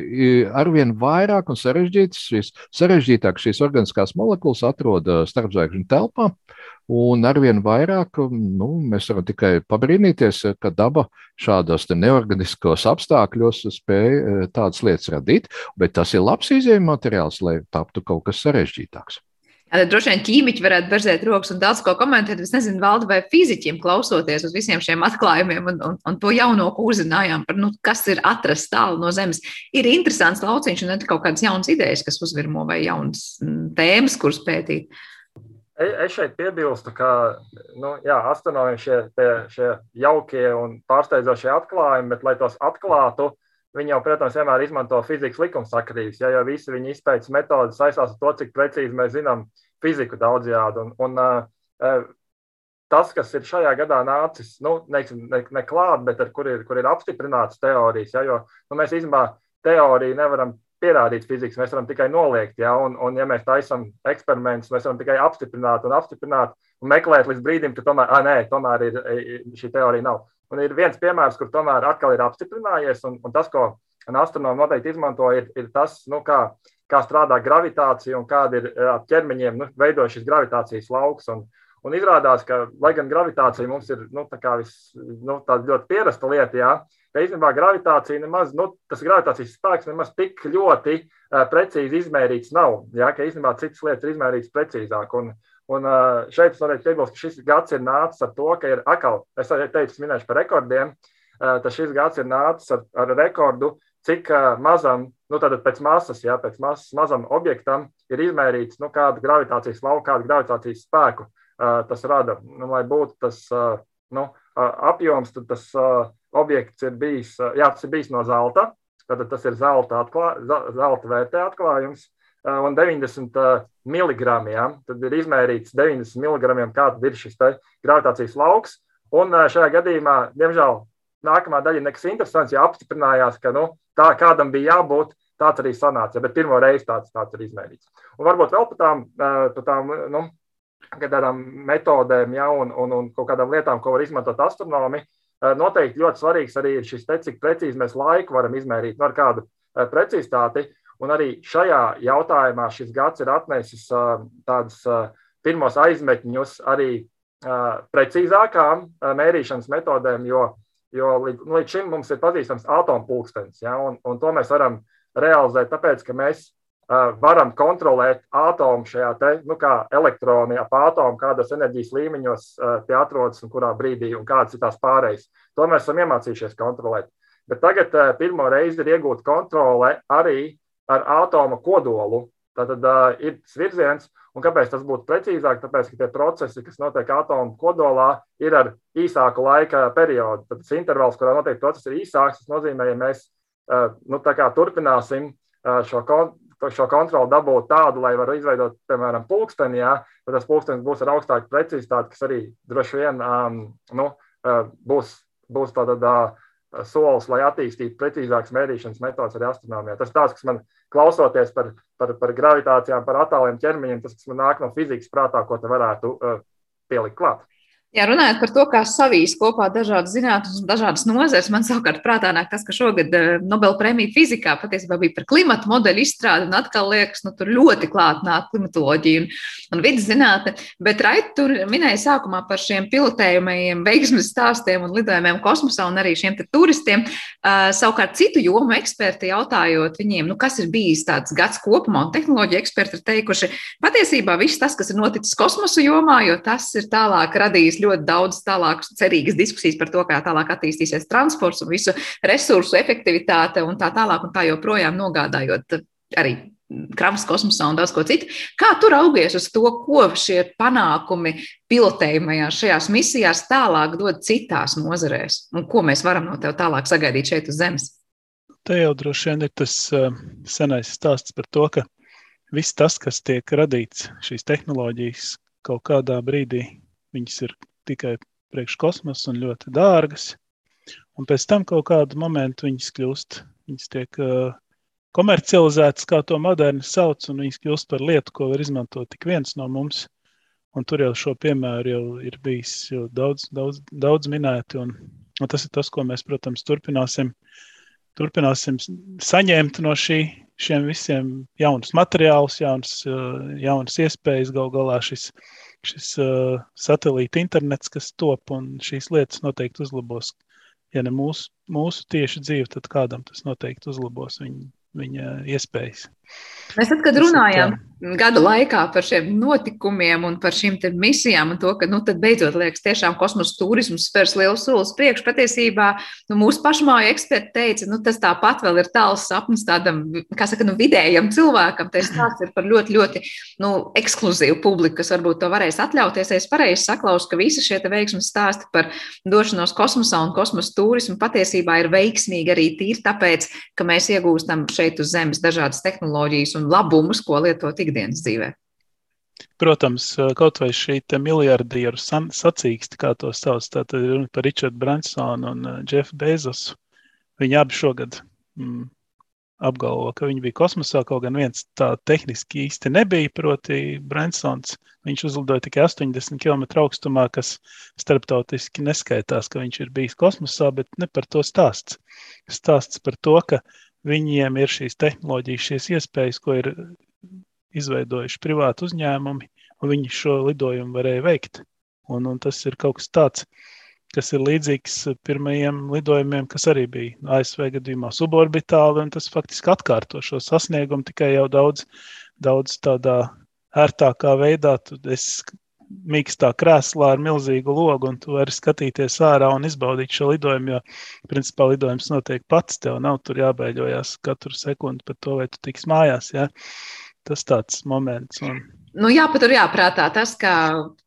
Arvien vairāk un šīs, sarežģītāk šīs organiskās molekulas atrodas starpzvaigžņu telpā, un arvien vairāk nu, mēs varam tikai pabrīnīties, ka daba šādos neorganiskos apstākļos spēja e, tādas lietas radīt, bet tas ir labs izējuma materiāls, lai taptu kaut kas sarežģītāks. Jā, droši vien ķīmiķi varētu berzēt rokas un daudz ko komentēt. Es nezinu, valda vai fiziķiem klausoties uz visiem šiem atklājumiem un, un, un to jauno, ko uzzinājām par, nu, kas ir atrasts tālu no Zemes. Ir interesants lauciņš un kaut kādas jaunas idejas, kas uzvirmo vai jaunas tēmas, kuras pētīt. Es šeit piebilstu, ka nu, jā, astronomiem šie, šie jaukie un pārsteidzošie atklājumi, bet, lai tos atklātu, Viņi jau, protams, vienmēr izmanto fizikas likumsakarības, ja jau visi viņa izpētes metodas saistās ar to, cik precīzi mēs zinām fiziku daudzjādi. Un, un, uh, tas, kas ir šajā gadā nācis, nu, neiksim, ne, ne klāt, bet ar kur ir, kur ir apstiprināts teorijas, ja, jo nu, mēs īstenībā teoriju nevaram pierādīt fizikas, mēs varam tikai noliegt, ja, un, un ja mēs taisam eksperimentus, mēs varam tikai apstiprināt un apstiprināt un meklēt līdz brīdim, ka tomēr, ah, nē, tomēr ir, šī teorija nav. Un ir viens piemērs, kur tomēr atkal ir apstiprinājies, un, un tas, ko astronomi noteikti izmanto, ir, ir tas, nu, kā, kā strādā gravitācija un kāda ir ķermeņiem nu, veidojas šis gravitācijas lauks. Un, Un izrādās, ka, lai gan gravitācija mums ir nu, vis, nu, ļoti pierasta lieta, jā, ka īstenībā gravitācija nemaz, nu, tas gravitācijas spēks nemaz tik ļoti uh, precīzi izmērīts nav. Jā, ka īstenībā citas lietas ir izmērītas precīzāk. Un, un uh, šeit es varētu piebilst, ka šis gads ir nācis ar to, ka ir atkal, es teicu, minēšu par rekordiem, uh, tad šis gads ir nācis ar, ar rekordu, cik uh, mazam, nu, tātad pēc masas, jā, pēc masas mazam objektam ir izmērīts, nu, kādu gravitācijas lauku, kādu gravitācijas spēku tas rada. Nu, lai būtu tas nu, apjoms, tad tas objekts ir bijis, jā, tas ir bijis no zelta. Tad tas ir zelta, atklā, zelta vērtē atklājums. Un 90 mg. Ja, tad ir izmērīts 90 mg. kāda ir šis gravitācijas lauks. Un šajā gadījumā, diemžēl, nākamā daļa ir nekas interesants, ja apstiprinājās, ka nu, tā kādam bija jābūt, tāds arī sanāca. Bet pirmo reizi tāds, tāds ir izmērīts. Un varbūt vēl par tām, par tām nu, kādām metodēm ja, un, un, un kaut kādām lietām, ko var izmantot astronomi. Noteikti ļoti svarīgs arī ir šis te, cik precīzi mēs laiku varam izmērīt, nu, ar kādu precizitāti. Un arī šajā jautājumā šis gads ir atnesis tādus pirmos aizmetņus arī precīzākām mērīšanas metodēm, jo, jo līdz, nu, līdz šim mums ir pazīstams atomu pulkstenis. Ja, un, un to mēs varam realizēt, tāpēc ka mēs varam kontrolēt atomu šajā te, nu, kā elektroni ap atomu, kādos enerģijas līmeņos tie atrodas un kurā brīdī un kādas ir tās pārējas. To mēs esam iemācījušies kontrolēt. Bet tagad pirmo reizi ir iegūta kontrole arī ar atomu kodolu. Tātad uh, ir tas virziens, un kāpēc tas būtu precīzāk? Tāpēc, ka tie procesi, kas notiek atomu kodolā, ir ar īsāku laika periodu. Tad tas intervals, kurā notiek process, ir īsāks. Tas nozīmē, ja mēs uh, nu, turpināsim uh, šo šo kontroli dabūt tādu, lai varētu izveidot, piemēram, pulksteni, jā, tad tas pulkstenis būs ar augstāku precizitāti, kas arī droši vien um, nu, uh, būs, būs tāda uh, solis, lai attīstītu precīzākas mērīšanas metodas arī astronomijā. Tas tāds, kas man klausoties par, par, par gravitācijām, par attāliem ķermeņiem, tas, kas man nāk no fizikas prātā, ko te varētu uh, pielikt klāt. Jā, runājot par to, kā savīs kopā dažādas zinātnes un dažādas nozeres, man savukārt prātā nāk tas, ka šogad eh, Nobela prēmija fizikā patiesībā bija par klimatu modeļu izstrādi, un atkal liekas, nu, tur ļoti klāt nāk klimatoloģija un, un vidas zinātne. Bet Raita tur minēja sākumā par šiem pilotējumiem, veiksmes stāstiem un lidojumiem kosmosā un arī šiem turistiem. Uh, savukārt citu jomu eksperti jautājot viņiem, nu, kas ir bijis tāds gads kopumā, un tehnoloģija eksperti ir teikuši, patiesībā viss tas, kas ir noticis kosmosa jomā, jo tas ir tālāk radījis radīs ļoti daudz tālākas cerīgas diskusijas par to, kā tālāk attīstīsies transports un visu resursu efektivitāte un tā tālāk un tā joprojām nogādājot arī kravas kosmosā un daudz ko citu. Kā tu raugies uz to, ko šie panākumi pilotējumajās šajās misijās tālāk dod citās nozarēs un ko mēs varam no tev tālāk sagaidīt šeit uz Zemes? Te jau droši vien ir tas uh, senais stāsts par to, ka viss tas, kas tiek radīts, šīs tehnoloģijas kaut kādā brīdī Viņas ir tikai priekš kosmosa un ļoti dārgas. Un pēc tam kaut kādu momentu viņas kļūst, viņas tiek uh, komercializētas, kā to moderni sauc, un viņas kļūst par lietu, ko var izmantot tik viens no mums. Un tur jau šo piemēru jau ir bijis jau daudz, daudz, daudz minēti, un, un tas ir tas, ko mēs, protams, turpināsim, turpināsim saņemt no šī, šiem visiem jaunus materiālus, jaunas, jaunas iespējas, gal galā šis šis uh, satelīta internets, kas top, un šīs lietas noteikti uzlabos. Ja ne mūsu, mūsu tieši dzīve, tad kādam tas noteikti uzlabos viņa, viņa iespējas. Mēs tad, kad runājām gada laikā par šiem notikumiem un par šīm misijām, un to, ka nu, beidzot liekas, tiešām kosmosa turisms spērs lielu soli uz priekšu, patiesībā nu, mūsu pašmāju eksperti teica, nu, tas tāpat vēl ir tāls sapnis tādam, kā saka, nu, vidējam cilvēkam. Tas stāsts ir par ļoti, ļoti nu, ekskluzīvu publiku, kas varbūt to varēs atļauties. Es pareizi saklausu, ka visi šie veiksmes stāsti par došanos kosmosā un kosmosa turismu patiesībā ir veiksmīgi arī tīri tāpēc, ka mēs iegūstam šeit uz Zemes dažādas tehnoloģijas tehnoloģijas un labumus, ko lietot ikdienas dzīvē. protams, kaut vai šī miljardieru sacīksti, kā to sauc, tātad runa par Richardu Bransonu un Jeffu Bezosu. Viņi abi šogad mm, apgalvo, ka viņi bija kosmosā. Kaut gan viens tā tehniski īsti nebija, proti, Bransons. Viņš uzlidoja tikai 80 km augstumā, kas starptautiski neskaitās, ka viņš ir bijis kosmosā, bet ne par to stāsts. Stāsts par to, ka viņiem ir šīs tehnoloģijas, šīs iespējas, ko ir izveidojuši privāti uzņēmumi, un viņi šo lidojumu varēja veikt. Un, un tas ir kaut kas tāds, kas ir līdzīgs pirmajiem lidojumiem, kas arī bija ASV gadījumā suborbitāli, un tas faktiski atkārto šo sasniegumu tikai jau daudz, daudz tādā ērtākā veidā. Tu esi mīkstā krēslā ar milzīgu logu, un tu vari skatīties ārā un izbaudīt šo lidojumu, jo, principā, lidojums notiek pats. Tev nav tur jābēļojas katru sekundi par to, vai tu tiks mājās. Ja? Tas tāds moments. Un, Nu, jāpatur jāprātā tas, ka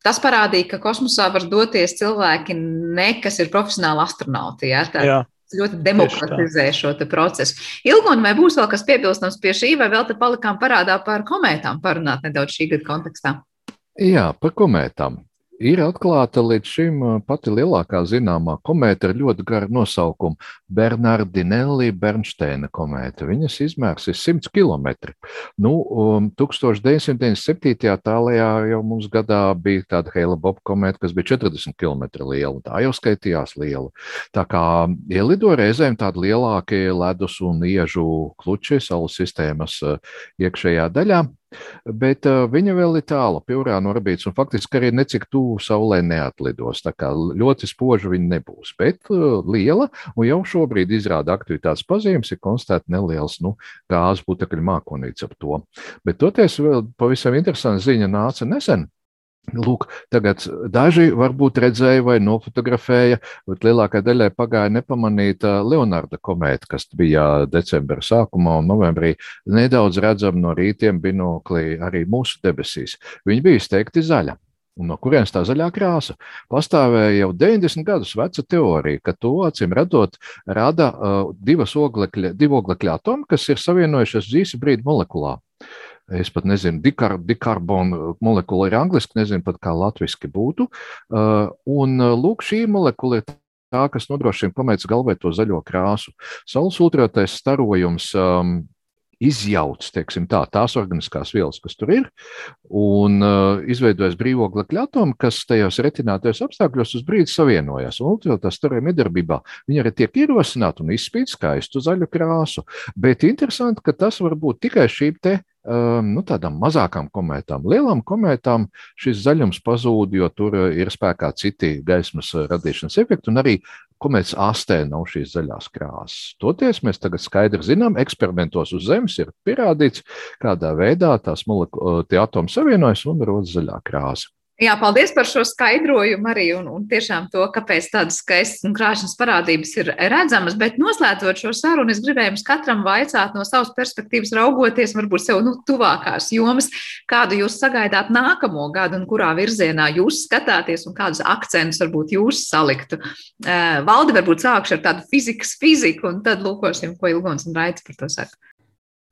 tas parādīja, ka kosmosā var doties cilvēki, ne, kas ir profesionāli astronauti. Ja? Tā, jā. ļoti demokratizē šo procesu. Ilgon, vai būs vēl kas piebilstams pie šī, vai vēl te palikām parādā par komētām parunāt nedaudz šī gada kontekstā? Jā, par komētām. Ir atklāta līdz šim pati lielākā zināmā komēta ar ļoti garu nosaukumu - Bernardinelli Bernsteina komēta. Viņas izmērs ir 100 km. Nu, um, 1997. tālajā jau mums gadā bija tāda Heila Boba komēta, kas bija 40 km liela. Tā jau skaitījās liela. Tā kā ielido reizēm tādi lielākie ledus un iežu kluči Saules sistēmas iekšējā daļā. Bet uh, viņa vēl ir tālu pie urāna orbītas, un faktiski arī necik tuvu Saulē neatlidos. Tā kā ļoti spoža viņa nebūs, bet uh, liela, un jau šobrīd izrāda aktivitātes pazīmes, ir konstatēta neliels nu, gāzes putekļu mākonīts ap to. Bet toties vēl pavisam interesanta ziņa nāca nesen. Lūk, tagad daži varbūt redzēja vai nofotografēja, bet lielākajai daļai pagāja nepamanīta Leonarda komēta, kas bija decembra sākumā un novembrī nedaudz redzama no rītiem binoklī arī mūsu debesīs. Viņa bija izteikti zaļa. Un no kurienes tā zaļā krāsa? Pastāvēja jau 90 gadus veca teorija, ka to acīm redzot, rada uh, divas oglekļa, divu oglekļa atomu, kas ir savienojušies zīsi brīdi molekulā. Es pat nezinu, dikar, dikarbona molekula ir angliski, nezinu pat kā latviešu būtu. Uh, un uh, lūk, šī molekula ir tā, kas nodrošina komētas galvē to zaļo krāsu. Saules ultrātais starojums um, izjauc teiksim, tā, tās organiskās vielas, kas tur ir, un uh, izveidojas brīvoglekļa atomi, kas tajos retinātajos apstākļos uz brīdi savienojas. Un ultraviolētā starojuma iedarbībā viņi arī tiek ierosināti un izspīd skaistu zaļu krāsu. Bet interesanti, ka tas var būt tikai šīm te nu, tādām mazākām komētām. Lielām komētām šis zaļums pazūd, jo tur eh, ir spēkā citi gaismas eh, radīšanas efekti, un arī komētas astē nav šīs zaļās krāsas. Toties mēs tagad skaidri zinām, eksperimentos uz Zemes ir pierādīts, kādā veidā tās molekula, tie atomi savienojas un rodas zaļā krāsa. Jā, paldies par šo skaidrojumu arī un, un tiešām to, kāpēc tādas skaistas un krāšņas parādības ir redzamas. Bet noslēdzot šo sarunu, es gribēju jums katram vaicāt no savas perspektīvas, raugoties varbūt sev nu, tuvākās jomas, kādu jūs sagaidāt nākamo gadu un kurā virzienā jūs skatāties un kādus akcentus varbūt jūs saliktu. Uh, Valdi varbūt sākšu ar tādu fizikas fiziku un tad lūkosim, ko Ilgons un Raits par to saka.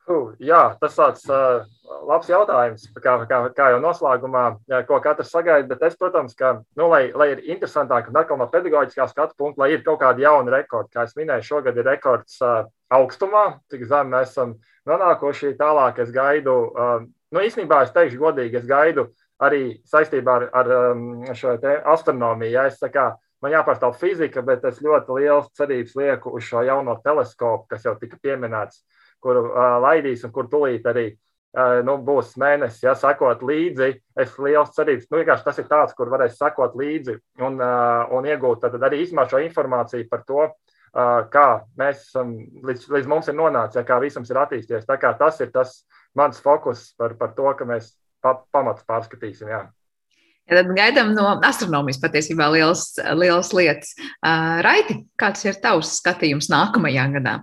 Uh, jā, tas tāds uh, labs jautājums, kā, kā, kā jau noslēgumā, ko katrs sagaida. Bet es, protams, ka, nu, lai, lai ir interesantāk un atkal no pedagoģiskā skatu punkta, lai ir kaut kādi jauni rekordi. Kā jau minēju, šogad ir rekords uh, augstumā, cik zem mēs esam nonākuši. Tālāk es gaidu, uh, nu, īstenībā es teikšu godīgi, es gaidu arī saistībā ar, ar um, šo astronomiju. Ja es, kā, man jāpārstāv fizika, bet es ļoti liels cerības lieku uz šo jauno teleskopu, kas jau tika pieminēts kuru uh, laidīs un kur tūlīt arī uh, nu, būs mēnesis, ja sekot līdzi. Es liels cerības, nu, vienkārši tas ir tāds, kur varēs sekot līdzi un, uh, un iegūt tad arī izmantot šo informāciju par to, uh, kā mēs esam līdz, līdz mums ir nonācis, ja kā visams ir attīstījies. Tā kā tas ir tas mans fokus par, par to, ka mēs pa, pamats pārskatīsim. Jā. Ja tad gaidām no astronomijas patiesībā liels, liels lietas. Uh, Raiti, kāds ir tavs skatījums nākamajā gadā?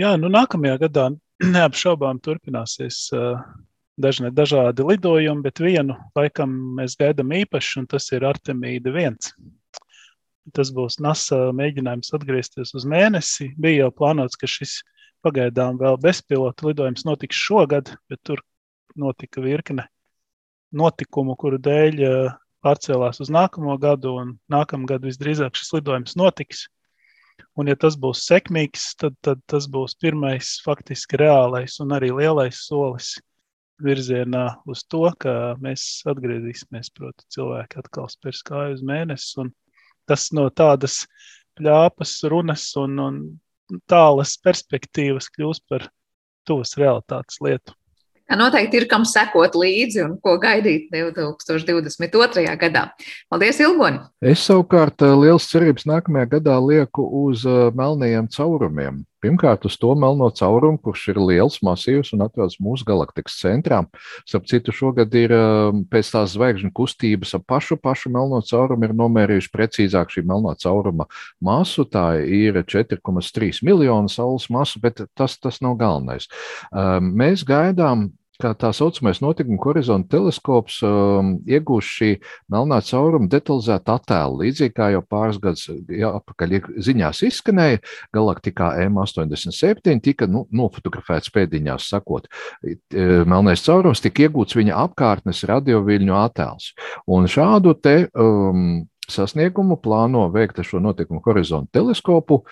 Jā, nu nākamajā gadā neapšaubām turpināsies dažne, dažādi lidojumi, bet vienu laikam mēs gaidām īpaši, un tas ir Artemīda 1. Tas būs NASA mēģinājums atgriezties uz mēnesi. Bija jau plānots, ka šis pagaidām vēl bezpilota lidojums notiks šogad, bet tur notika virkne notikumu, kuru dēļ pārcēlās uz nākamo gadu, un nākamgad visdrīzāk šis lidojums notiks. Un, ja tas būs sekmīgs, tad, tad tas būs pirmais faktiski reālais un arī lielais solis virzienā uz to, ka mēs atgriezīsimies, proti, cilvēki atkal spērs kāju uz mēnesi. Un tas no tādas pļāpas runas un, un tālas perspektīvas kļūst par tuvas realitātes lietu. Noteikti ir kam sekot līdzi un ko gaidīt 2022. gadā. Paldies, Ilgoni! Es savukārt eh, liels cerības nākamajā gadā lieku uz eh, melnajiem caurumiem. Pirmkārt, uz to melno caurumu, kurš ir liels, masīvs un atrodas mūsu galaktikas centrā. Starp citu, šogad ir eh, pēc tās zvaigžņu kustības ap pašu, pašu melno caurumu ir nomērījuši precīzāk šī melnā cauruma masu. Tā ir 4,3 miljonu saules masu, bet tas, tas nav galvenais. Mēs gaidām kā tā saucamais notikuma horizonta teleskops um, iegūs šī melnā cauruma detalizētu attēlu. Līdzīgi kā jau pāris gadus atpakaļ ziņās izskanēja, galaktikā M87 tika nu, nofotografēts pēdiņās, sakot, melnais caurums tika iegūts viņa apkārtnes radioviļņu attēls. Un šādu te um, sasniegumu plāno veikt šo notikumu horizontu teleskopu,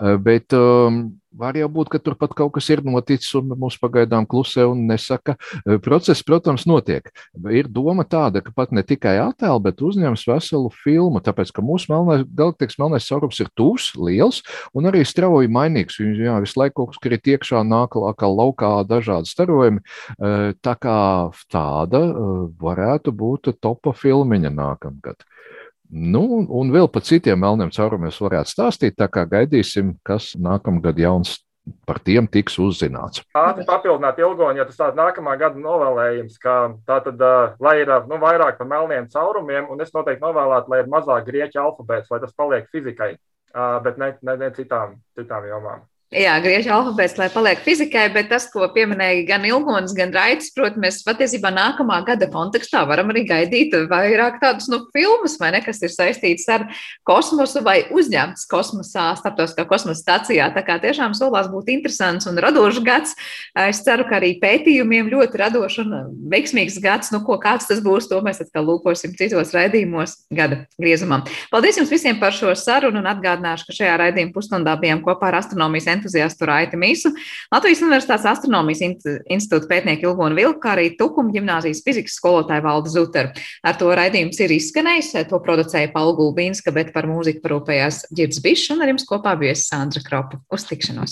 eh, bet um, var jau būt, ka tur pat kaut kas ir noticis un mums pagaidām klusē un nesaka. Eh, process, protams, notiek. Ir doma tāda, ka pat ne tikai attēlu, bet uzņems veselu filmu, tāpēc, ka mūsu melnais, galaktikas melnais caurums ir tūs, liels un arī strauji mainīgs. Viņš jā, visu laiku kaut kas krīt iekšā, nāk kā laukā dažādi starojumi. Eh, tā kā tāda varētu būt topa filmiņa nākamgad. Nu, un vēl par citiem melniem caurumiem varētu stāstīt, tā kā gaidīsim, kas nākamgad jauns par tiem tiks uzzināts. Ātri papildināt ilgoņu, ja tas tāds nākamā gada novēlējums, ka tā tad, lai ir nu, vairāk par melniem caurumiem, un es noteikti novēlētu, lai ir mazāk grieķu alfabēts, lai tas paliek fizikai, bet ne, ne, ne citām, citām jomām. Jā, griežu alfabēts, lai paliek fizikai, bet tas, ko pieminēja gan Ilgons, gan Raits, protams, mēs patiesībā nākamā gada kontekstā varam arī gaidīt vairāk tādus nu, filmas, vai ne, kas ir saistīts ar kosmosu vai uzņemts kosmosā, starptautiskā kosmosa stācijā. Tā kā tiešām solās būt interesants un radošs gads. Es ceru, ka arī pētījumiem ļoti radošs un veiksmīgs gads. Nu, ko kāds tas būs, to mēs atkal lūkosim citos raidījumos gada griezumā. Paldies jums visiem par šo sarunu un atgādināšu, ka šajā raidījuma pusstundā bijām kopā ar astronomijas entuziastu Raiti Mīsu, Latvijas Universitātes astronomijas institūta pētnieku Ilgonu Vilku, kā arī Tukuma ģimnāzijas fizikas skolotāju Valdu Zuteru. Ar to raidījums ir izskanējis, to producēja Paula Gulbīnska, bet par mūziku parūpējās Girds Bišs un ar jums kopā bijusi Sandra Kropa. Uz tikšanos!